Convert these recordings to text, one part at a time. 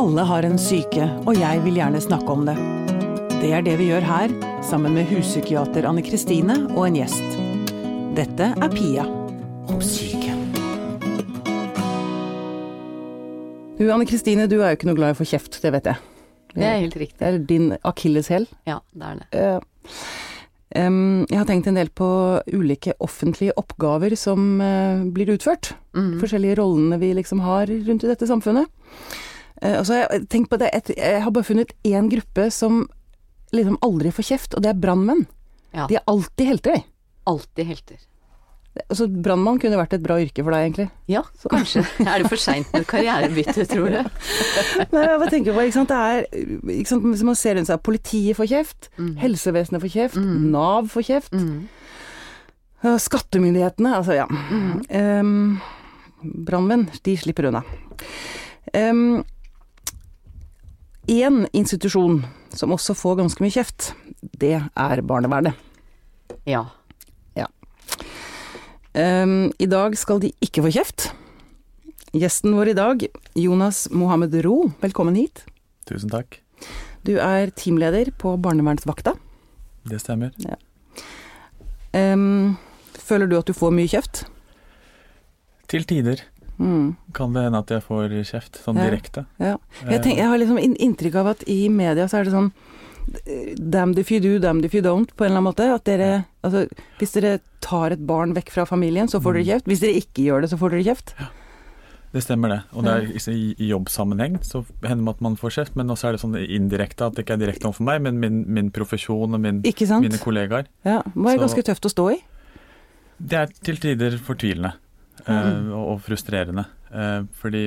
Alle har en syke, og jeg vil gjerne snakke om det. Det er det vi gjør her, sammen med huspsykiater Anne Kristine og en gjest. Dette er Pia om syke. Du Anne Kristine, du er jo ikke noe glad i å få kjeft, det vet jeg. Det er helt riktig. Det er din akilleshæl. Ja, det er det. Uh, Um, jeg har tenkt en del på ulike offentlige oppgaver som uh, blir utført. Mm. Forskjellige rollene vi liksom har rundt i dette samfunnet. Eh, og så jeg på det, jeg har bare funnet én gruppe som liksom aldri får kjeft, og det er brannmenn. Ja. De er alltid helter, de. Alltid helter. Altså, brannmann kunne vært et bra yrke for deg, egentlig. Ja, kanskje. Er det for seint med et karrierebytte, tror du? Nei, jeg bare tenker på, ikke sant, det er, ikke sant, hvis man ser rundt seg, politiet får kjeft, Mm. helsevesenet får kjeft, Mm. Nav får kjeft, Mm. øh, skattemyndighetene, altså ja. Mm. Um, Brannmenn, de slipper unna. Um, en institusjon som også får ganske mye kjeft, det er barnevernet. Ja. Um, I dag skal de ikke få kjeft. Gjesten vår i dag, Jonas Mohammed Ro, velkommen hit. Tusen takk. Du er teamleder på barnevernsvakta. Det stemmer. Um, føler du at du får mye kjeft? Til tider Mm, kan det hende at jeg får kjeft, sånn Ja. direkte. ja. Jeg, tenk, jeg har liksom inntrykk av at i media så er det sånn Damn damned if you do, damned if you don't, på en eller annen måte. At dere, altså, hvis dere tar et barn vekk fra familien, så får dere Mm. kjeft. Hvis dere ikke gjør det, så får dere kjeft. Det stemmer det. Og det er, i, jobbsammenheng så hender det at man får kjeft, men også er det sånn indirekte at det ikke er direkte overfor meg, men min, min profesjon og min, mine kollegaer. Ja, det Så- ganske tøft å stå i. Det er til tider fortvilende eh, Mm. og, og frustrerende. Eh, fordi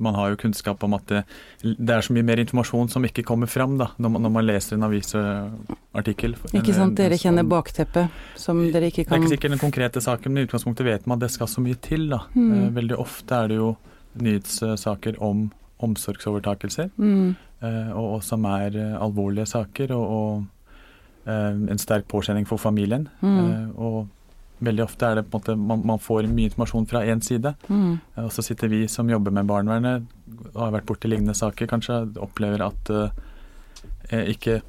man har jo kunnskap om at det, det er så mye mer informasjon som ikke kommer fram da, når man, når man leser en avisartikkel. Ikke sant, dere kjenner bakteppet som dere ikke Det er ikke sikkert den konkrete saken, men i utgangspunktet vet man at det skal så mye til. da. Mm. Eh, Veldig ofte er det jo nyhetssaker om omsorgsovertakelser, mm, eh, og, og som er eh, alvorlige saker, og, og eh, en sterk påkjenning for familien. Mm. Eh, og veldig ofte er det på en måte man, man får mye informasjon fra én side, mm, eh, og så sitter vi som jobber med barnevernet og har vært borti lignende saker, kanskje opplever at eh, ikke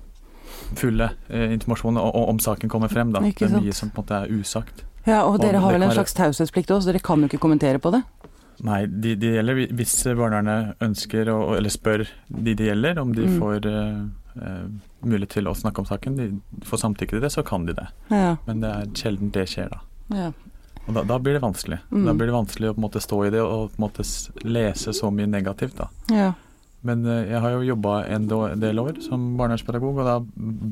fulle eh, informasjon om saken kommer frem. da. Det er mye som på en måte er usagt. Ja, og Og dere har det vel en slags taushetsplikt også, så dere kan jo ikke kommentere på det. Nei, det de gjelder hvis barnevernet ønsker, å, eller spør de det gjelder, om de Mm. får eh, eh, mulighet til å snakke om saken. De får samtykke til det, så kan de det. Ja, Men det er sjelden det skjer, da. ja. Og da, da blir det vanskelig. Mm. Da blir det vanskelig å på en måte stå i det og på en måte lese så mye negativt, da. ja. Men eh, jeg har jo jobba en del år som barnevernspedagog, og da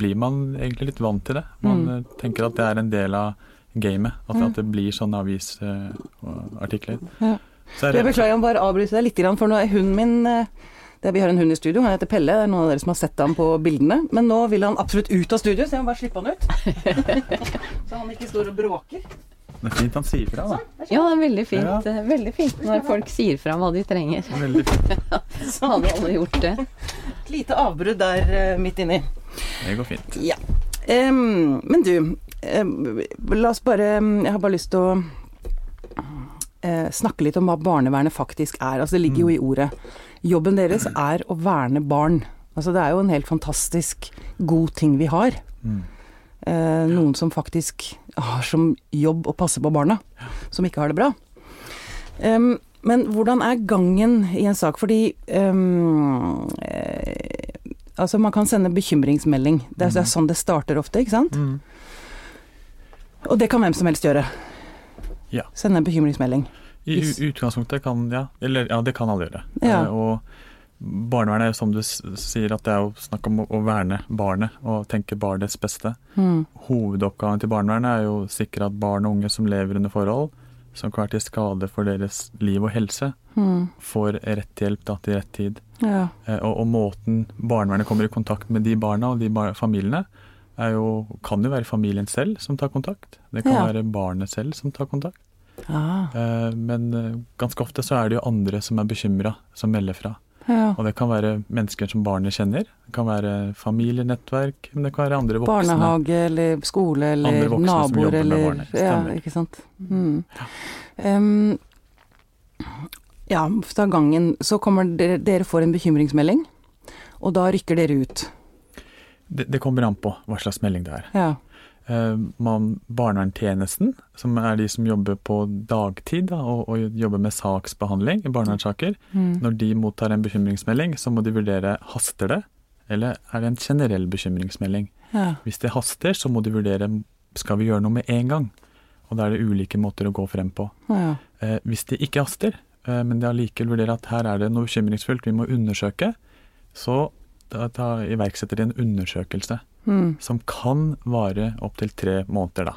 blir man egentlig litt vant til det. Man Mm. eh, tenker at det er en del av gamet, at, Ja. at det blir sånne avisartikler. Ja. Så Jeg beklager, må bare avbryte deg litt, for nå er hunden min eh, det, Vi har en hund i studio, han heter Pelle. Det er noen av dere som har sett ham på bildene. Men nå vil han absolutt ut av studio, så jeg må bare slippe han ut. så han ikke står og bråker. Det er fint han sier fra, da. Ja, det er veldig fint. Ja. Er Veldig fint når folk sier fra hva de trenger. Veldig fint. Så hadde alle gjort det. Et lite avbrudd der eh, midt inni. Det går fint. Ja. Um, men du, um, la oss bare Jeg har bare lyst til å eh, snakke litt om hva barnevernet faktisk er. Altså, det ligger jo i ordet. Jobben deres er å verne barn. Altså, det er jo en helt fantastisk god ting vi har. Mm. Eh, noen som faktisk har som jobb å passe på barna, som ikke har det bra. Um, men hvordan er gangen i en sak? Fordi um, eh, Altså, man kan sende bekymringsmelding. Det er, det er sånn det starter ofte, ikke sant? Mm. Og det kan hvem som helst gjøre. Ja. Sende en bekymringsmelding. I utgangspunktet kan ja, eller ja, det kan alle gjøre. Ja. Eh, og barnevernet er jo som du sier, at det er jo snakk om å, å verne barnet og tenke barnets beste. Mm. Hovedoppgaven til barnevernet er jo å sikre at barn og unge som lever under forhold som kan være til skade for deres liv og helse, Mm. får rett hjelp da, til rett tid. Ja. Eh, og, og måten barnevernet kommer i kontakt med de barna og de bar familiene, jo, kan jo være familien selv som tar kontakt. Det kan Ja. være barnet selv som tar kontakt. Ah, Eh, men eh, ganske ofte så er det jo andre som er bekymra, som melder fra. ja. Og det kan være mennesker som barnet kjenner. Det kan være familienettverk, men det kan være andre voksne. Barnehage eller skole eller som naboer med eller. Ja, ikke sant. Mm. Em, Ja, fra gangen så kommer dere, dere får en bekymringsmelding, og da rykker dere ut. Det, det kommer an på hva slags melding det er. Ja. Eh, man, barnevernstjenesten, som er de som jobber på dagtid da, og, og jobber med saksbehandling i barnevernssaker, Mm. når de mottar en bekymringsmelding, så må de vurdere haster det, eller er det en generell bekymringsmelding. ja. Hvis det haster, så må de vurdere skal vi gjøre noe med en gang. Og da er det ulike måter å gå frem på. ja. Eh, hvis det ikke haster, eh, men de allikevel vurderer at her er det noe bekymringsfullt vi må undersøke, så da, da iverksetter de en undersøkelse Mm. som kan vare opptil tre måneder. Da.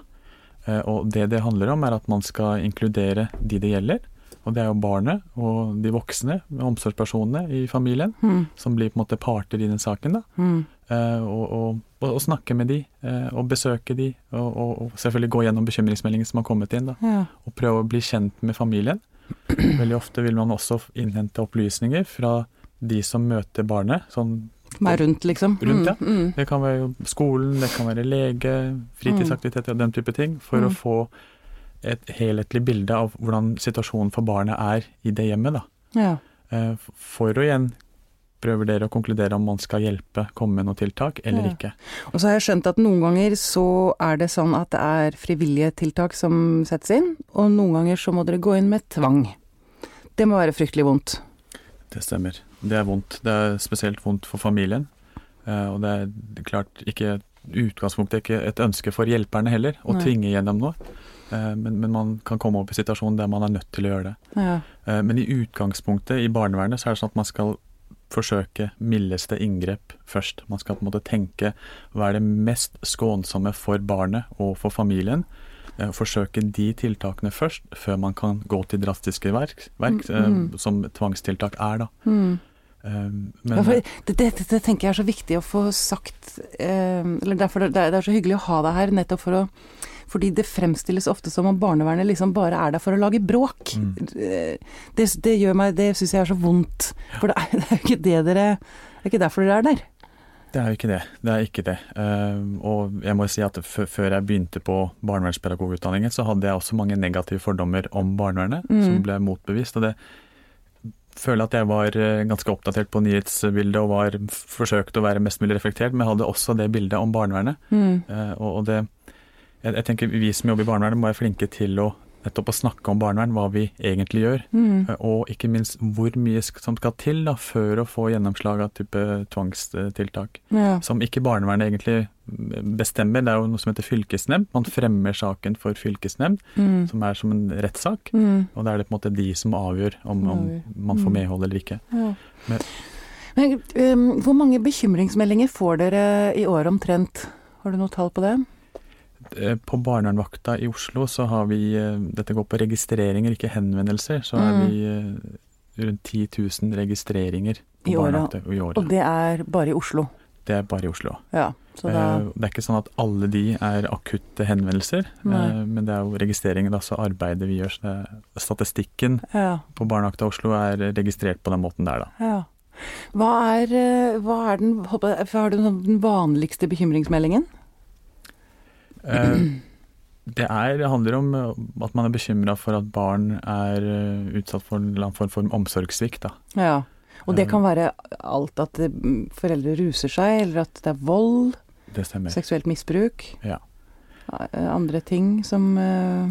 Eh, og det det handler om, er at man skal inkludere de det gjelder. Og det er jo barnet og de voksne, omsorgspersonene i familien, Mm. som blir på en måte parter i den saken. da. Mm. Eh, og, og, og, snakke med de, eh, og besøke de, og, og, selvfølgelig gå gjennom bekymringsmeldingen som har kommet inn. da. Ja. Og prøve å bli kjent med familien. Veldig ofte vil man også innhente opplysninger fra de som møter barnet. sånn Er rundt, liksom. Rundt, ja. Mm. Mm. Det kan være skolen, det kan være lege, fritidsaktiviteter og den type ting, for Mm. å få et helhetlig bilde av hvordan situasjonen for barnet er i det hjemmet. Ja. Eh, For å igjen prøve å konkludere om man skal hjelpe, komme med noen tiltak eller Ja. ikke. Og så har jeg skjønt at noen ganger så er det sånn at det er frivillige tiltak som settes inn, og noen ganger så må dere gå inn med tvang. Det må være fryktelig vondt. Det stemmer. Det er vondt. Det er spesielt vondt for familien. Eh, Og det er klart ikke utgangspunktet ikke et ønske for hjelperne heller, å Nei. tvinge gjennom noe. Eh, Men, men man kan komme opp i situasjonen der man er nødt til å gjøre det. Ja. Eh, Men i utgangspunktet i barnevernet så er det sånn at man skal forsøke mildeste inngrep først. Man skal på en måte tenke hva er det mest skånsomme for barnet og for familien. Forsøke de tiltakene først, før man kan gå til drastiske verk, verk Mm, mm. som tvangstiltak er, da. Mm. Eh, Ja, Men for det, det, det tenker jeg er så viktig å få sagt eh, Eller derfor det, det er så hyggelig å ha deg her, nettopp for å fordi det fremstilles ofte som om barnevernet liksom bare er der for å lage bråk. Mm. Eh, Det, det gjør meg Det syns jeg er så vondt. For det er, det jo ikke det dere Det er ikke derfor dere er der. det er jo ikke det. Det er ikke det. Uh, og jeg må si at før jeg begynte på barnevernspedagogutdanningen, så hadde jeg også mange negative fordommer om barnevernet, Mm. som ble motbevist. Og det føler at jeg var eh, ganske oppdatert på nyhetsbildet og var forsøkte å være mest mulig reflektert, men jeg hadde også det bildet om barnevernet. Mm. Eh, og, og det jeg, jeg tenker Vi som jobber i barnevernet må være flinke til å nettopp å snakke om barnevern, hva vi egentlig gjør. Mm. Eh, Og ikke minst hvor mye som skal til da, før å få gjennomslag av type tvangstiltak. Ja. Som ikke barnevernet egentlig bestemmer. Det er jo noe som heter fylkesnemnd. Man fremmer saken for fylkesnemnd, Mm. som er som en rettssak. Mm. Og da er det på en måte de som avgjør om, om man får Mm. medhold eller ikke. Ja. Men- Men um, hvor mange bekymringsmeldinger får dere i år omtrent? Har du noe tall på det? Eh, På barnevernvakta i Oslo så har vi eh, Dette går på registreringer, ikke henvendelser. Så er Mm. vi eh, rundt 10 000 registreringer på I året. barnevakta i året. Og det er bare i Oslo. Det er bare i Oslo. Ja, Eh, Det er ikke sånn at alle de er akutte henvendelser, Nei. men det er jo registreringen, altså arbeidet vi gjør. Så det er, statistikken Ja. på Barnevakta Oslo er registrert på den måten der, da. ja. Hva er, hva er den, har du sånn den vanligste bekymringsmeldingen? Eh, Det, er, det handler om eh, at man er bekymra for at barn er eh, utsatt for en eller annen form for omsorgssvikt. Ja. Og det kan være alt at eh, foreldre ruser seg, eller at det er vold, Det stemmer. seksuelt misbruk. Ja. Eh, Andre ting som eh,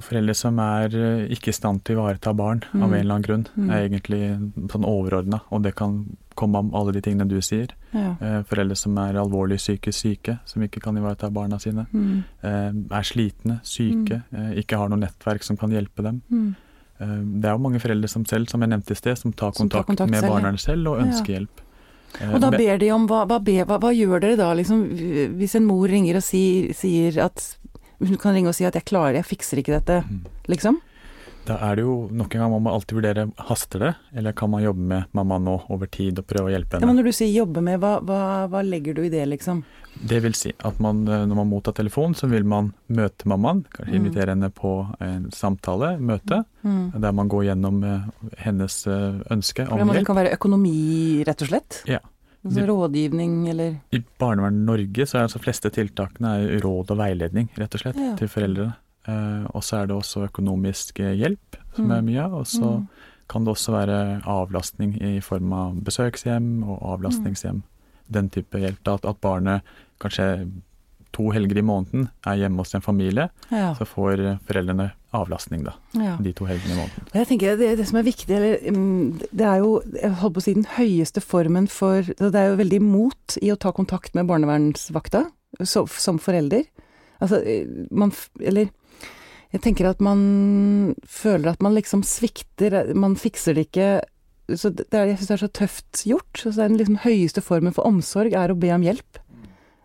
Foreldre som er eh, ikke i stand til å ivareta barn Mm. av en eller annen grunn, Mm. er egentlig sånn overordna, og det kan komme om alle de tingene du sier. Ja. Foreldre som er alvorlig psykisk syke, som ikke kan ivareta barna sine. Mm. er slitne, syke, mm. ikke har noe nettverk som kan hjelpe dem. Mm. Det er jo mange foreldre som selv, som jeg nevnte i sted, som tar Som tar kontakt, kontakt med selv, ja. selv og Ja. ønsker hjelp. Eh, Og da ber de om hva, hva, hva, hva gjør dere da, liksom? Hvis en mor ringer og sier, sier at Hun kan ringe og si at 'jeg klarer, jeg fikser ikke dette', Mm. liksom? Da er det jo nok en gang man må alltid vurdere haster det, eller kan man jobbe med mamma nå over tid og prøve å hjelpe henne. Ja, men når du sier 'jobbe med', hva, hva, hva legger du i det, liksom? Det vil si at man, eh, når man mottar telefon, så vil man møte mammaen, kanskje Mm. invitere henne på en samtale, møte, Mm. der man går gjennom eh, hennes eh, ønske om hjelp. det kan være økonomi, rett og slett? Ja. Altså rådgivning, eller I Barnevern Norge så er altså fleste tiltakene råd og veiledning, rett og slett, Ja. til foreldre. Eh, og så er det også økonomisk hjelp, som Mm. er mye av. Og så Mm. kan det også være avlastning i form av besøkshjem og avlastningshjem. Den type hjelp. At, at barnet kanskje to helger i måneden er hjemme hos en familie, Ja. så får foreldrene avlastning da, ja. de to helgene i måneden. Jeg tenker det, det som er viktig, eller mm, det er jo jeg holdt på å si den høyeste formen for Det er jo veldig mot i å ta kontakt med barnevernsvakta så, som forelder. Altså, eh, man Eller jeg tenker at man føler at man liksom svikter, man fikser det ikke så det er, Jeg syns det er så tøft gjort. Så den liksom høyeste formen for omsorg er å be om hjelp.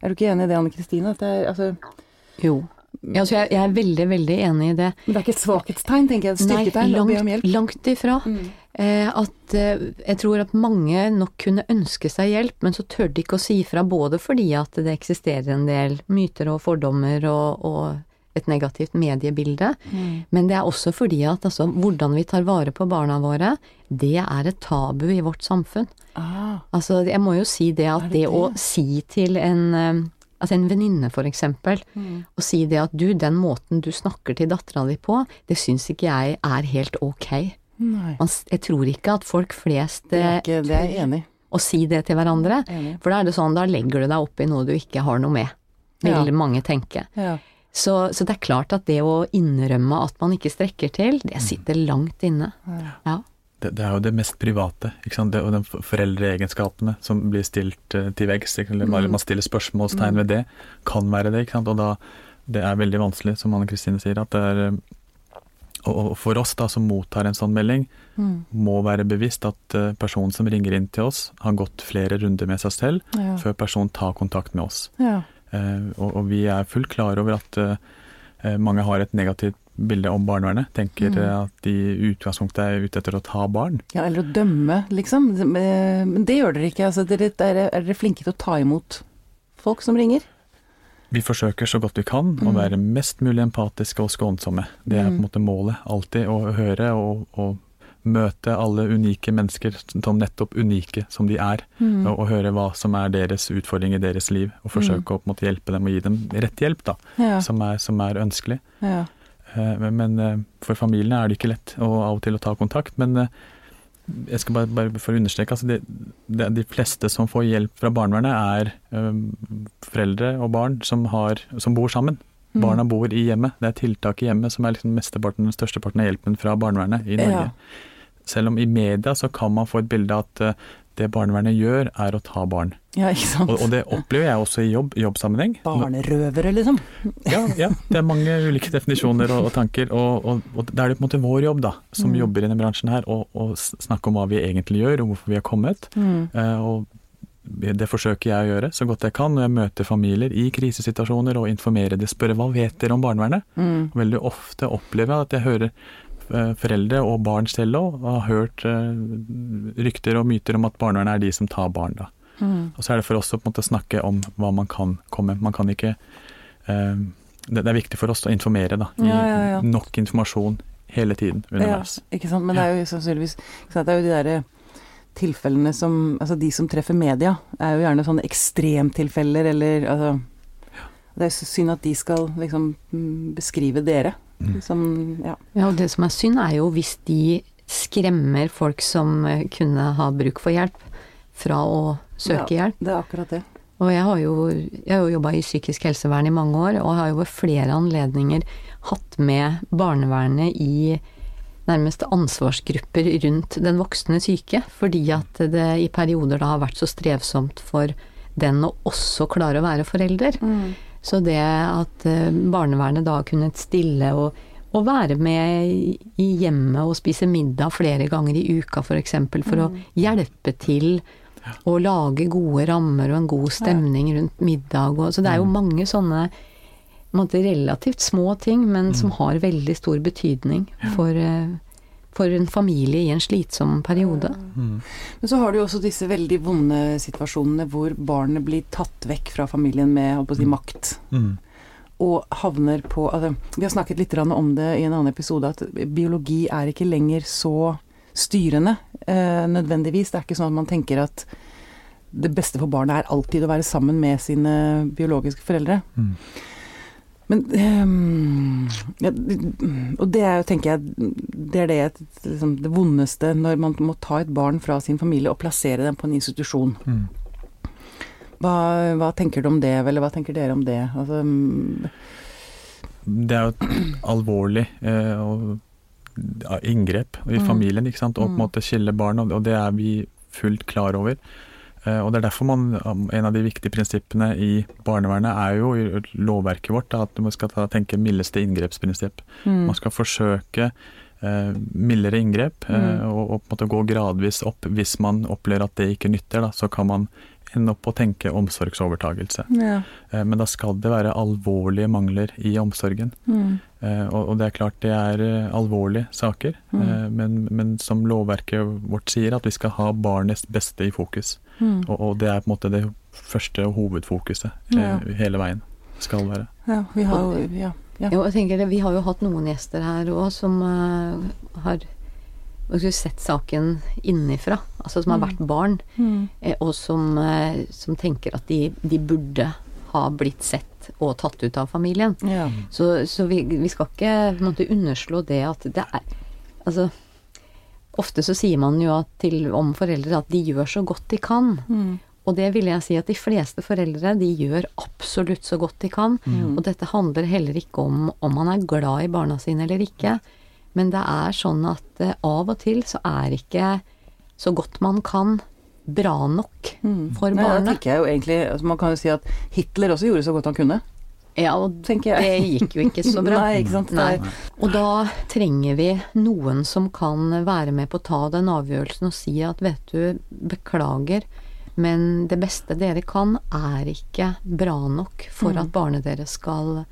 Er du ikke enig i det, Anne Kristine? Altså, Jo. Ja, altså jeg, jeg er veldig, veldig enig i det. men det er ikke et svakhetstegn, tenker jeg. Et styrketegn langt, langt ifra. Eh, at eh, jeg tror at mange nok kunne ønske seg hjelp, men så tør de ikke å si fra, både fordi at det eksisterer en del myter og fordommer og, og et negativt mediebilde, men det er også fordi at altså, hvordan vi tar vare på barna våre, det er et tabu i vårt samfunn. Ah, Altså, jeg må jo si det at det, det, det å si til en eh, Altså en venninne, for eksempel, å si det at du, den måten du snakker til dattera di på, det syns ikke jeg er helt ok. Man, jeg tror ikke at folk flest Det er, eh, ikke, det er jeg enig i. si det til hverandre. For da er det sånn, da legger du deg opp i noe du ikke har noe med, vil Ja. mange tenke. Ja. Så, så det er klart at det å innrømme at man ikke strekker til, det sitter langt inne. Ja. Det, det er jo det mest private, ikke sant? Det, og de foreldreegenskapene som blir stilt uh, til veggs, eller bare man stiller spørsmålstegn ved det, kan være det. ikke sant? Og da, det er veldig vanskelig, som Anne Kristine sier, at det er eh, og, og for oss da som mottar en sånn melding, Mm. må være bevisst at eh, personen som ringer inn til oss, har gått flere runder med seg selv Ja. før personen tar kontakt med oss. Ja. Eh, og, og vi er fullt klar over at eh, eh, mange har et negativt bilde om barnevernet. Tenker Mm. at de i utgangspunktet er ute etter å ta barn. ja, eller å dømme, liksom. Men det gjør dere ikke. Altså, dere, er, er dere flinke til å ta imot folk som ringer? Vi forsøker så godt vi kan å Mm. være mest mulig empatiske og skånsomme. Det er på en Mm. måte målet. Alltid å høre og, og møte alle unike mennesker som nettopp unike som de er. Mm. Og, og høre hva som er deres utfordring i deres liv. Og forsøke å på en måte hjelpe dem og gi dem rett hjelp, da. Ja. Som, er, som er ønskelig. ja. Eh, Men, eh, for familiene er det ikke lett å, av og til å ta kontakt. Men eh, jeg skal bare, bare for å understreke, altså det, det, de fleste som får hjelp fra barnevernet, er eh, foreldre og barn som, har, som bor sammen. Mm. Barna bor i hjemmet. Det er tiltak i hjemmet som er liksom mesteparten, størsteparten av hjelpen fra barnevernet i Norge. Ja. Selv om i media så kan man få et bilde av at eh, det barnevernet gjør, er å ta barn. ja, ikke sant. Og, og det opplever jeg også i jobb, jobbsammenheng. Barnerøvere, liksom. Ja, ja, det er mange ulike definisjoner og, og tanker, og, og, og da er det på en måte vår jobb, da, som Mm. jobber i denne bransjen her, å snakke om hva vi egentlig gjør, og hvorfor vi har kommet. Mm. Eh, og det forsøker jeg å gjøre så godt jeg kan når jeg møter familier i krisesituasjoner og informerer dem, spørre hva vet dere om barnevernet? Mm. Veldig ofte opplever jeg at jeg hører foreldre og barn selv òg har hørt eh, rykter og myter om at barnevernet er de som tar barn, da. Mm. Og så er det for oss å på en måte snakke om hva man kan komme. Man kan ikke eh, det, er viktig for oss å informere, da. Gi Ja, ja, ja. nok informasjon hele tiden Ja, underveis. ikke sant. Men det er jo sannsynligvis? Det er jo de derre tilfellene som Altså de som treffer media, er jo gjerne sånne ekstremtilfeller, eller altså Det er synd at de skal liksom mm, beskrive dere. Som Ja. Ja, og det som er synd er jo hvis de skremmer folk som eh, kunne ha bruk for hjelp, fra å søke hjelp. Det er akkurat det. Og jeg har jo, jeg har jo jobba i psykisk helsevern i mange år, og har jo ved flere anledninger hatt med barnevernet i nærmest ansvarsgrupper rundt den voksne syke, fordi at det i perioder da har vært så strevsomt for den å også klare å være forelder. Så det at eh, barnevernet da har kunnet stille og, og være med i- hjemmet og spise middag flere ganger i uka f.eks. For, eksempel, for å hjelpe til å lage gode rammer og en god stemning rundt middag. Og, så det er jo mange sånne måte, relativt små ting, men som har veldig stor betydning for, eh, for en familie i en slitsom periode. Mm. Men så har du jo også disse veldig vonde situasjonene hvor barnet blir tatt vekk fra familien med holdt på å si, makt. Mm. og havner på altså, Vi har snakket litt om det i en annen episode, at biologi er ikke lenger så styrende eh, nødvendigvis. Det er ikke sånn at man tenker at det beste for barnet er alltid å være sammen med sine biologiske foreldre. Mm. Men um, ja, Og det er jo, tenker jeg, det er det, liksom, det vondeste når man må ta et barn fra sin familie og plassere dem på en institusjon. Mm. Hva, hva tenker du om det, eller hva tenker dere om det? Altså, Det er jo et alvorlig eh, og, ja, inngrep i Mm. familien, ikke sant. Og på en Mm. måte skille barn, og, og det er vi fullt klar over. Eh, og det er derfor man, en av de viktige prinsippene i barnevernet er jo i lovverket vårt at man skal ta, tenke mildeste inngrepsprinsipp. mm, Man skal forsøke eh, mildere inngrep, eh, Mm. og, og på en måte gå gradvis opp. Hvis man opplever at det ikke nytter, da, så kan man ende opp å tenke omsorgsovertagelse. ja. Eh, men da skal det være alvorlige mangler i omsorgen. Mm, Eh, og, og det er klart det er eh, alvorlige saker, Mm. eh, men, men som lovverket vårt sier, at vi skal ha barnets beste i fokus. mm. Og, og det er på en måte det første hovedfokuset eh, Ja. hele veien skal være. Ja, vi har jo ja, ja. Jo, jeg tenker det, Vi har jo hatt noen gjester her òg som uh, har hva skulle sett saken innenfra. Altså som har Mm. vært barn, Mm, eh, og som, eh, som tenker at de, de burde ha blitt sett og tatt ut av familien. ja. Så, så vi, vi skal ikke måtte underslå det at det er Altså Ofte så sier man jo til, om foreldre at de gjør så godt de kan. Mm, Og det vil jeg si at de fleste foreldre de gjør absolutt så godt de kan. Mm. Og dette handler heller ikke om om man er glad i barna sine eller ikke. Men det er sånn at eh, av og til så er ikke så godt man kan bra nok mm. for Nei, Det barnet. jo egentlig altså Man kan jo si at Hitler også gjorde så godt han kunne, Ja, og det gikk jo ikke så bra. Nei, ikke sant. Nei. Og da trenger vi noen som kan være med på å ta den avgjørelsen og si at vet du, beklager, men det beste dere kan er ikke bra nok for Mm. at barnet deres skal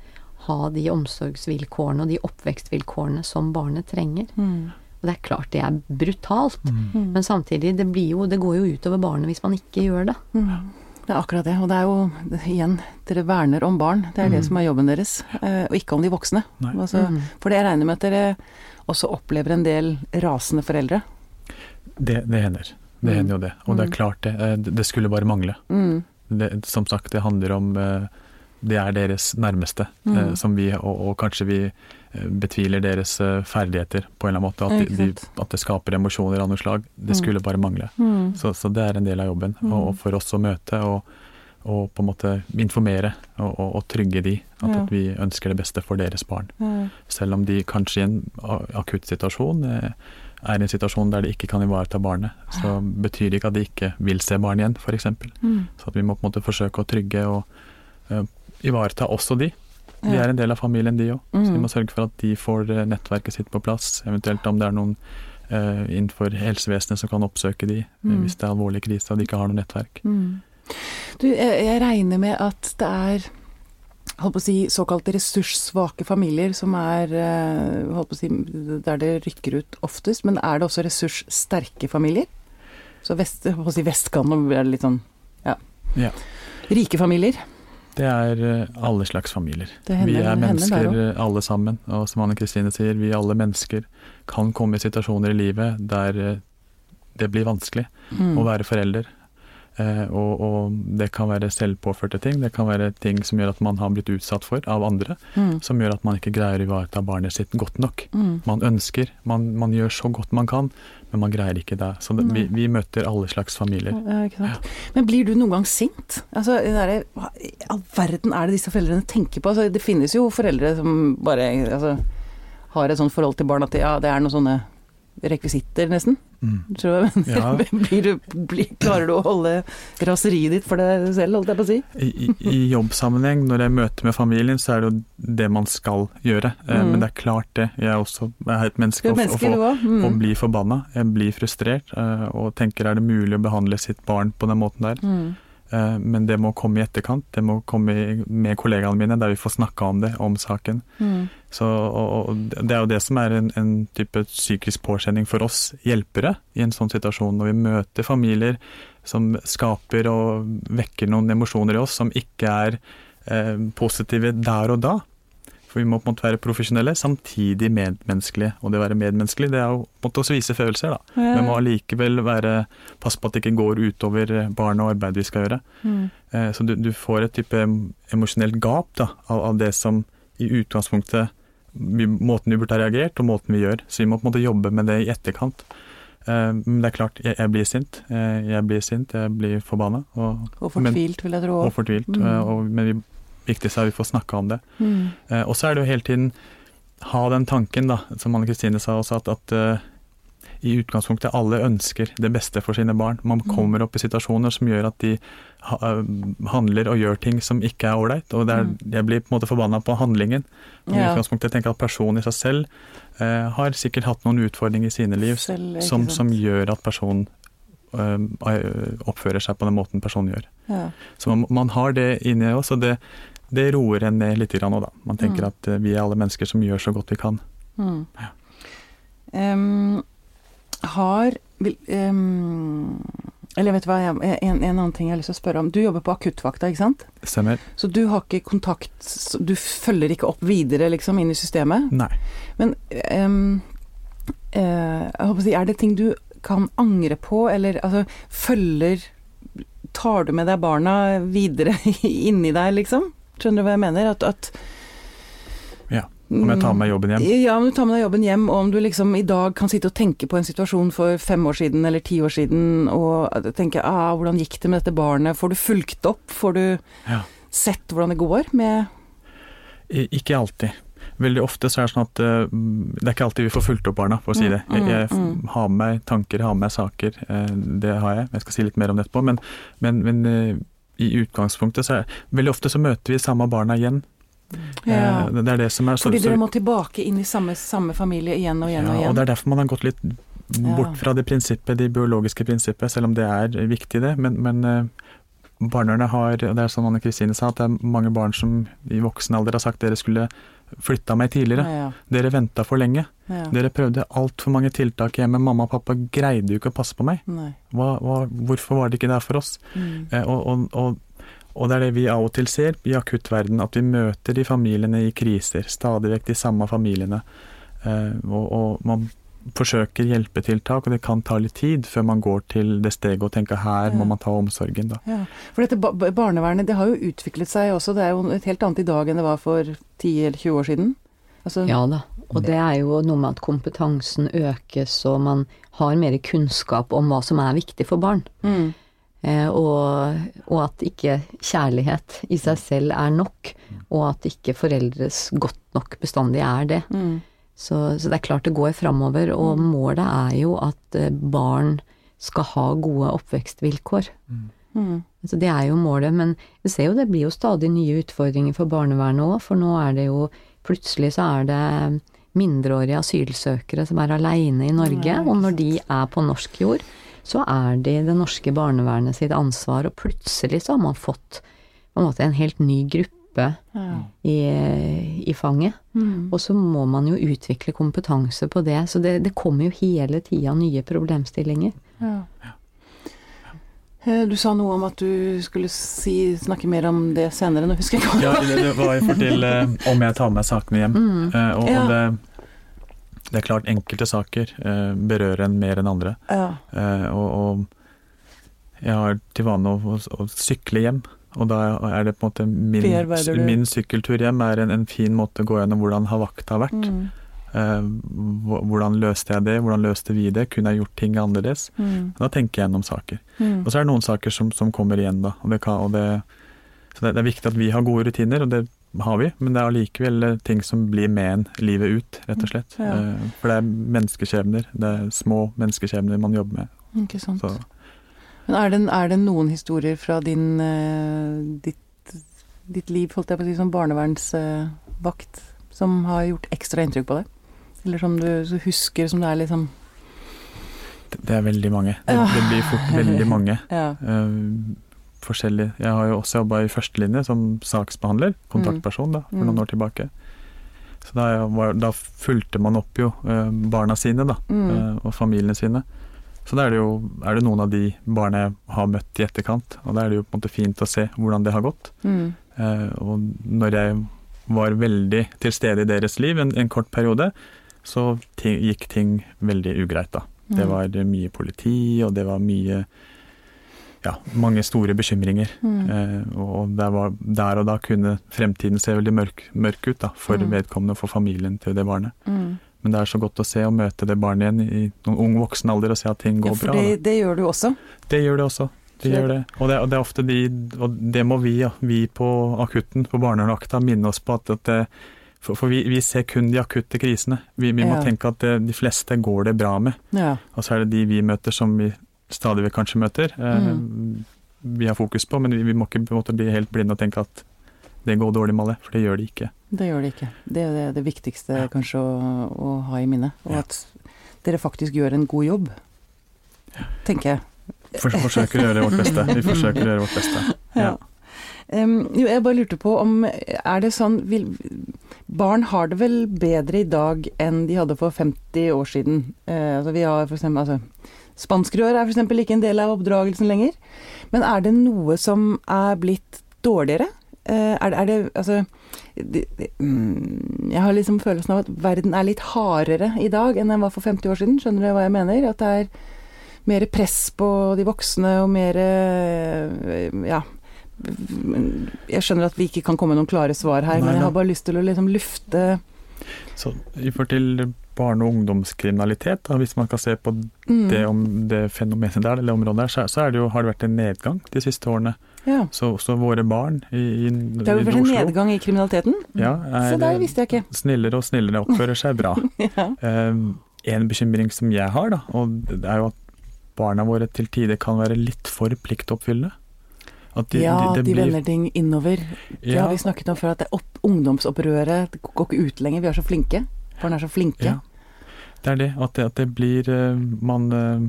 ha de omsorgsvilkårene og de oppvekstvilkårene som barnet trenger. Mm, Og det er klart det er brutalt, mm. men samtidig, det, blir jo, det går jo utover barnet hvis man ikke gjør det. Mm. Det er akkurat det. Og det er jo igjen, dere verner om barn. Det er det Mm. som er jobben deres. eh, Og ikke om de voksne. Altså, Mm. For det jeg regner med at dere også opplever en del rasende foreldre. Det, det hender. Det Mm. hender jo det. Og det Mm. er klart det. eh, Det skulle bare mangle. Mm. Det, som sagt, det handler om eh, Det er deres nærmeste, Mm. eh, som vi, og, og kanskje vi eh, betviler deres eh, ferdigheter på en eller annen måte. At, de, at det skaper emosjoner av noe slag. Det Mm. skulle bare mangle. Mm. Så, så det er en del av jobben. Mm. Og, og for oss å møte og, og på en måte informere og, trygge de. At, Ja. at vi ønsker det beste for deres barn. Ja. Selv om de kanskje i en akutt situasjon er i en situasjon der de ikke kan ivareta barnet, så betyr det ikke at de ikke vil se barn igjen, f.eks. Mm. Så at vi må på en måte forsøke å trygge og ivareta også de. De er en del av familien, de òg. Så vi Mm. må sørge for at de får eh, nettverket sitt på plass. Eventuelt om det er noen uh, innenfor helsevesenet som kan oppsøke de Mm. hvis det er alvorlig krise og de ikke har noe nettverk. Mm. Du, jeg, jeg regner med at det er holdt på å si, såkalte ressurssvake familier som er holdt på å si, der det rykker ut oftest. Men er det også ressurssterke familier? Så vest, holdt på å si Vestkanten er litt sånn ja. Ja. Rike familier? Det er eh, alle slags familier. Hender, vi er mennesker eh, alle sammen, og som Anne Kristine sier, vi alle mennesker kan komme i situasjoner i livet der eh, det blir vanskelig Mm. å være forelder. Eh, og, og det kan være selvpåførte ting, det kan være ting som gjør at man har blitt utsatt for av andre, Mm. som gjør at man ikke greier å ivareta barnet sitt godt nok. Mm. Man ønsker, man, man gjør så godt man kan, men man greier ikke det. Så det, vi, vi møter alle slags familier. Ja. Men blir du noen gang sint? Altså, der, hva i all verden er det disse foreldrene tenker på? Altså, det finnes jo foreldre som bare altså, har et sånt forhold til barn at de, ja, det er noen sånne rekvisitter, nesten. Mm. Tror jeg. Ja. blir du, blir, klarer du å holde raseriet ditt for deg selv, holdt jeg på å si? I, i, jobbsammenheng, når jeg møter med familien, så er det jo det man skal gjøre. Eh, Mm. Men det er klart det. Jeg er også jeg er et menneske er menneske, og, òg. Mm. og blir forbanna. Jeg blir frustrert eh, og tenker er det mulig å behandle sitt barn på den måten der. Eh, Men det må komme i etterkant. Det må komme med kollegaene mine, der vi får snakka om det, om saken. Mm. Så, og det er jo det som er en, en type psykisk påkjenning for oss hjelpere i en sånn situasjon, når vi møter familier som skaper og vekker noen emosjoner i oss som ikke er eh, positive der og da. For vi må på en måte være profesjonelle, samtidig medmenneskelige. Og det å være medmenneskelig, det er jo på en måte å vise følelser, da. Ja. Men må allikevel være passe på at det ikke går utover barna og arbeid vi skal gjøre. Mm. Eh, Så du, du får et type emosjonelt gap da, av, av det som i utgangspunktet vi, måten vi burde ha reagert, og måten vi gjør. Så vi må på en måte jobbe med det i etterkant. Eh, Men det er klart, jeg, jeg blir sint. Eh, Jeg blir sint, jeg blir forbanna. Og, Og fortvilt, vil jeg tro. og fortvilt. Mm. eh, Og, men vi, viktigst er at vi får snakka om det. Mm. Eh, og så er det jo hele tiden ha den tanken, da, som Anne Kristine sa også, at, at uh, i utgangspunktet alle ønsker det beste for sine barn. Man Mm. kommer opp i situasjoner som gjør at de ha, eh, handler og gjør ting som ikke er ålreit. Og det er, Mm. jeg blir på en måte forbanna på handlingen. Men I Ja. utgangspunktet tenker jeg at personen i seg selv uh, har sikkert hatt noen utfordringer i sine liv Selv, som, som gjør at personen oppfører seg på den måten personen gjør. ja. Så man, man har det inni oss, og det, det roer en ned litt også, da. Man tenker Mm. at eh, vi er alle mennesker som gjør så godt vi kan. Mm. Ja. Um, har em, Eller vet du hva, jeg, en, en annen ting jeg har lyst til å spørre om. Du jobber på akuttvakta, ikke sant? Stemmer? Så du har ikke kontakt Du følger ikke opp videre, liksom, inn i systemet? Nei. Men um, eh, jeg håper å si, er det ting du kan angre på, eller altså følger Tar du med deg barna videre inni deg, liksom? Skjønner du hva jeg mener? At, at Ja, Om jeg tar med jobben hjem? Ja, om du tar med deg jobben hjem, og om du liksom i dag kan sitte og tenke på en situasjon for fem år siden eller ti år siden, og tenke ah, hvordan gikk det med dette barnet? Får du fulgt opp? Får du Ja. sett hvordan det går med ikke alltid. Veldig ofte så er det sånn at eh, det er ikke alltid vi får fulgt opp barna, for å si det. Jeg, jeg Mm, mm. har med meg tanker, har med meg saker. eh, det har jeg. Jeg skal si litt mer om det etterpå. Men, men, men eh, i utgangspunktet så er Veldig ofte så møter vi samme barna igjen. ja. Det er det som er så, Fordi dere må tilbake inn i samme, samme familie igjen og igjen og Ja, igjen. og det er derfor man har gått litt bort fra det prinsippet, det biologiske prinsippet, selv om det er viktig det. Men, men barnevernet har, og det er som Anne Kristine sa, at det er mange barn som i voksen alder har sagt dere skulle flytta meg tidligere. ja, Dere venta for lenge. ja. Dere prøvde altfor mange tiltak hjemme. Mamma og pappa greide jo ikke å passe på meg. Hva, hva, hvorfor var det ikke der for oss? Mm. Eh, og, og, og, og det er det vi av og til ser i akuttverden, at vi møter de familiene i kriser. Stadig vekk de samme familiene. Eh, og, og man forsøker hjelpetiltak, og det kan ta litt tid før man går til det steget og tenker her må man ta omsorgen, da. Ja, for dette barnevernet det har jo utviklet seg også. Det er jo et helt annet i dag enn det var for 10 eller 20 år siden. Altså, Ja da. Og det er jo noe med at kompetansen økes, og man har mer kunnskap om hva som er viktig for barn. mm, Eh, og, og at ikke kjærlighet i seg selv er nok, og at ikke foreldres godt nok bestandig er det. mm, Så, så det er klart det går framover, og målet er jo at eh, barn skal ha gode oppvekstvilkår. mm, Altså det er jo målet, men vi ser jo det blir jo stadig nye utfordringer for barnevernet òg, for nå er det jo Plutselig så er det mindreårige asylsøkere som er aleine i Norge, og når de er på norsk jord, så er det det norske barnevernet sitt ansvar, og plutselig så har man fått på en måte en helt ny gruppe ja. i, i fanget. Mm. Og så må man jo utvikle kompetanse på det, så det, det kommer jo hele tida nye problemstillinger. Ja. Eh, Du sa noe om at du skulle si, snakke mer om det senere, nå husker jeg ikke. Ja, det, var var forhold til eh, om jeg tar med sakene hjem. Mm. Eh, og, Ja. og det, det er klart enkelte saker eh, berører en mer enn andre. Ja. Eh, og, og jeg har til vane å, å, å sykle hjem. Og da er det på en måte min, min sykkeltur hjem er en, en fin måte å gå gjennom hvordan har vakta vært. Mm. Eh, hvordan løste jeg det, hvordan løste vi det, kunne jeg gjort ting annerledes? Mm. Da tenker jeg gjennom saker. Mm. Og så er det noen saker som, som kommer igjen, da. Og det kan, og det, så det, er viktig at vi har gode rutiner, og det har vi, men det er allikevel ting som blir med en livet ut, rett og slett. Ja. Eh, For det er menneskeskjebner, det er små menneskeskjebner man jobber med. Ikke sant. Så Men er det, er det noen historier fra din, eh, ditt, ditt liv, holdt jeg på å si, som barnevernsvakt, som har gjort ekstra inntrykk på deg? Eller som du husker, som det er liksom det, er veldig mange. Det, det blir fort veldig mange. Ja. uh, forskjellig. Jeg har jo også jobba i førstelinje som saksbehandler, kontaktperson, da, for Mm. noen år tilbake. Så da, da fulgte man opp jo eh, barna sine, da, Mm. og familiene sine. Så da er det jo er det noen av de barna jeg har møtt i etterkant, og da er det jo på en måte fint å se hvordan det har gått. Mm. Eh, og når jeg var veldig til stede i deres liv en, en kort periode, så gikk ting veldig ugreit, da. Det Mm. var mye politi, og det var mye ja, mange store bekymringer. Mm. Eh, og der, var, der og da kunne fremtiden se veldig mørk, mørk ut da, for Mm. vedkommende og for familien til det barnet. Mm. Men det er så godt å se og møte det barnet igjen i noen ung voksen alder og se at ting Ja, går for bra. det, det gjør du også. Det gjør det også. Det gjør det. Og, det. og det er ofte de Og det må vi, ja, vi på akutten, på barnevakta, minne oss på at, at det, for, for vi, vi ser kun de akutte krisene. Vi, vi må Ja. tenke at det, de fleste går det bra med. Ja. Og så er det de vi møter som vi stadig vekk kanskje møter. Eh, Mm. Vi har fokus på, men vi, vi må ikke måte bli helt blinde og tenke at det går dårlig med alle, for det gjør det ikke. Det gjør det ikke. Det er det, det viktigste Ja. kanskje å, å ha i minne. Og Ja. at dere faktisk gjør en god jobb, tenker jeg. For, forsøker å gjøre vårt beste. Vi forsøker å gjøre vårt beste. Ja. Um, jo, jeg bare lurte på om Er det sånn vil, Barn har det vel bedre i dag enn de hadde for 50 år siden. Uh, altså vi har for eksempel altså, Spanskrør er f.eks. ikke en del av oppdragelsen lenger. Men er det noe som er blitt dårligere? Eh, er, det- er det Altså det, det, mm, Jeg har liksom følelsen av at verden er litt hardere i dag enn den var for 50 år siden. Skjønner du hva jeg mener? At det er mer press på de voksne og mer eh, Ja. Jeg skjønner at vi ikke kan komme med noen klare svar her, Nei, men jeg har bare lyst til å liksom lufte Så i forhold til barne- og ungdomskriminalitet, da, hvis man kan se på mm, det, om det fenomenet der, eller området der, så, så er det jo, har det vært en nedgang de siste årene. ja. Så, også våre barn i, i, Det har jo vært en nedgang i kriminaliteten. ja, Se der er visste jeg ikke. snillere og snillere, oppfører seg bra. Ja. Eh, en bekymring som jeg har, da, og det er jo at barna våre til tider kan være litt for pliktoppfyllende. De, ja, de, de blir- vender ting innover. Det Ja, har vi snakket om før, at det opp, ungdomsopprøret det går ikke ut lenger. Vi er så flinke. Barn er så flinke. ja. Det er det, at det, at det blir eh, Man eh,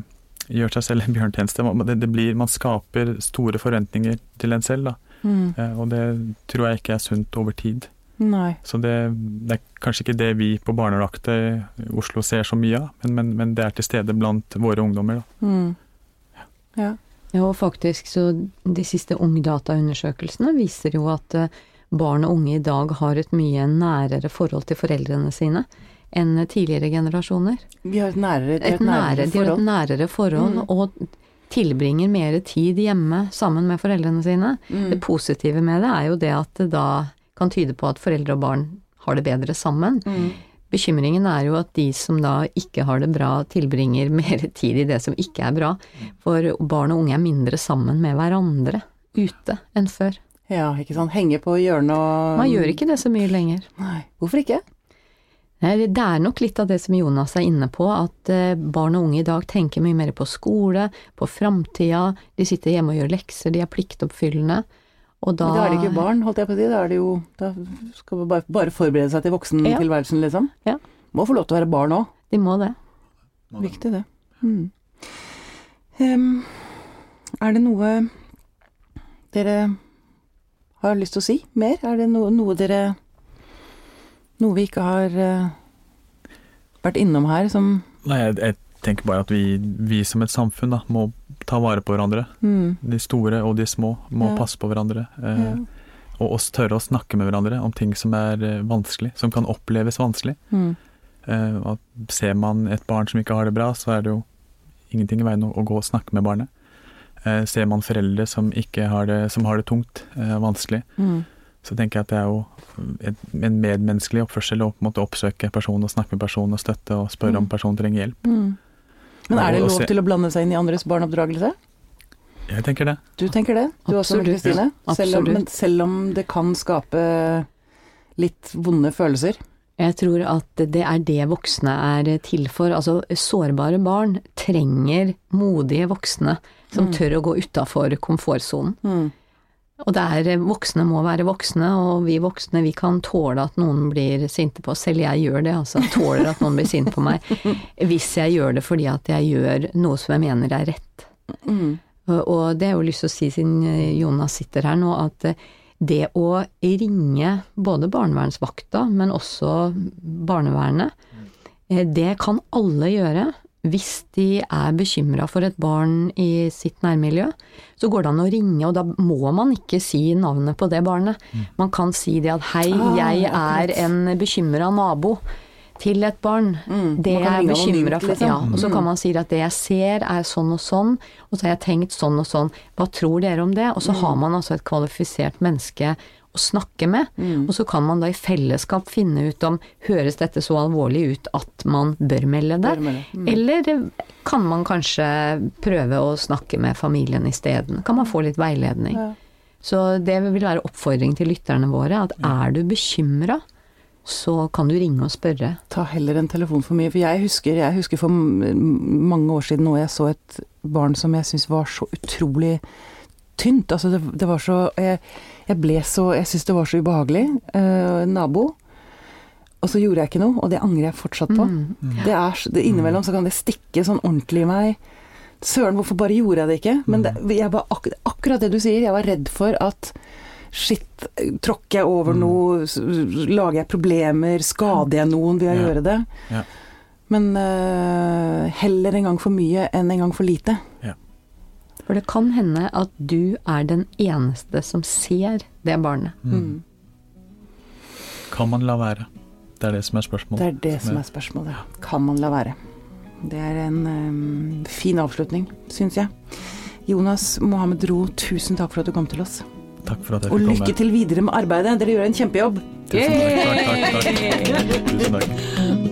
gjør seg selv en bjørntjeneste. Man, det, det blir, man skaper store forventninger til en selv, da. Mm. Eh, og det tror jeg ikke er sunt over tid. Nei. Så det, det er kanskje ikke det vi på barnevakta i Oslo ser så mye av, men, men, men det er til stede blant våre ungdommer. Da. Mm. Ja. Ja, og faktisk så de siste Ungdata-undersøkelsene viser jo at barn og unge i dag har et mye nærere forhold til foreldrene sine enn tidligere generasjoner. Vi har et nærere, Et nærere, de har et nærere forhold, Mm. og tilbringer mer tid hjemme sammen med foreldrene sine. Mm. Det positive med det er jo det at det da kan tyde på at foreldre og barn har det bedre sammen. Mm. Bekymringen er jo at de som da ikke har det bra, tilbringer mer tid i det som ikke er bra. For barn og unge er mindre sammen med hverandre ute enn før. Ja, ikke sant. Henge på hjørnet og Man gjør ikke det så mye lenger. Nei. Hvorfor ikke? Det er nok litt av det som Jonas er inne på, at eh, barn og unge i dag tenker mye mer på skole, på framtida, de sitter hjemme og gjør lekser, de er pliktoppfyllende. Og da Men Da er det ikke barn, holdt jeg på å si. Da er det jo Da skal man bare, bare forberede seg til voksentilværelsen, liksom. Ja. Må få lov til å være barn òg. De må det. Viktig, det. Mm. Um, er det noe dere har lyst til å si mer? Er det noe, noe dere Noe vi ikke har eh, vært innom her som Nei, jeg, jeg tenker bare at vi, vi som et samfunn da, må ta vare på hverandre. mm, De store og de små må Ja. passe på hverandre. Eh, ja. Og oss tørre å snakke med hverandre om ting som er eh, vanskelig, som kan oppleves vanskelig. mm, Eh, ser man et barn som ikke har det bra, så er det jo ingenting i veien å, å gå og snakke med barnet. Eh, ser man foreldre som, ikke har det, som har det tungt, eh, vanskelig, mm, så tenker jeg at det er jo et, en medmenneskelig oppførsel å på en måte oppsøke personen og snakke med personen og støtte og spørre om Mm. personen trenger hjelp. mm. Men er det lov til å blande seg inn i andres barneoppdragelse? Jeg tenker det. Du tenker det? Du også. Kristine? Selv, om- men selv om det kan skape litt vonde følelser? Jeg tror at det er det voksne er til for. Altså, sårbare barn trenger modige voksne som Mm. tør å gå utafor komfortsonen. Mm. Og det er voksne må være voksne, og vi voksne vi kan tåle at noen blir sinte på oss. Selv jeg gjør det, altså. Tåler at noen blir sint på meg. Hvis jeg gjør det fordi at jeg gjør noe som jeg mener er rett. Mm. Og det jeg jo lyst til å si siden eh, Jonas sitter her nå, at eh, det å ringe både barnevernsvakta, men også barnevernet, eh, det kan alle gjøre. Hvis de er bekymra for et barn i sitt nærmiljø, så går det an å ringe, og da må man ikke si navnet på det barnet. Man kan si det at hei, Ah, jeg er en bekymra nabo. til et barn. Mm. Det jeg er bekymra for. liksom. Ja, og så Mm. kan man si at det jeg ser er sånn og sånn, og så har jeg tenkt sånn og sånn. Hva tror dere om det? Og så har man altså et kvalifisert menneske å snakke med. Mm. Og så kan man da i fellesskap finne ut om høres dette så alvorlig ut at man bør melde det? Bør melde. Mm. Eller kan man kanskje prøve å snakke med familien isteden? Kan man få litt veiledning? Ja. Så det vil være oppfordring til lytterne våre, at er du bekymra, så kan du ringe og spørre. Ta heller en telefon for mye. For jeg husker, jeg husker for mange år siden nå jeg så et barn som jeg syntes var så utrolig tynt. Altså det, det var så Jeg, jeg ble så Jeg syntes det var så ubehagelig. Eh, nabo. Og så gjorde jeg ikke noe, og det angrer jeg fortsatt på. Mm. Det er, det Innimellom så kan det stikke sånn ordentlig i meg. Søren, hvorfor bare gjorde jeg det ikke? Men det, jeg var ak akkurat det du sier, jeg var redd for at Shit, tråkker jeg over Mm. noe, lager jeg problemer, skader jeg noen ved å Ja. gjøre det? Ja. Men uh, heller en gang for mye enn en gang for lite. For det kan hende at du er den eneste som ser det barnet. Mm. Kan man la være? Det er det som er spørsmålet. Det er det som er spørsmålet. Kan man la være? Det er en um, fin avslutning, syns jeg. Jonas Mohammed Ro, tusen takk for at du kom til oss. Takk for at jeg Og fikk lykke komme. til videre med arbeidet. Dere gjør en kjempejobb. Tusen takk, takk, takk, takk. Tusen takk.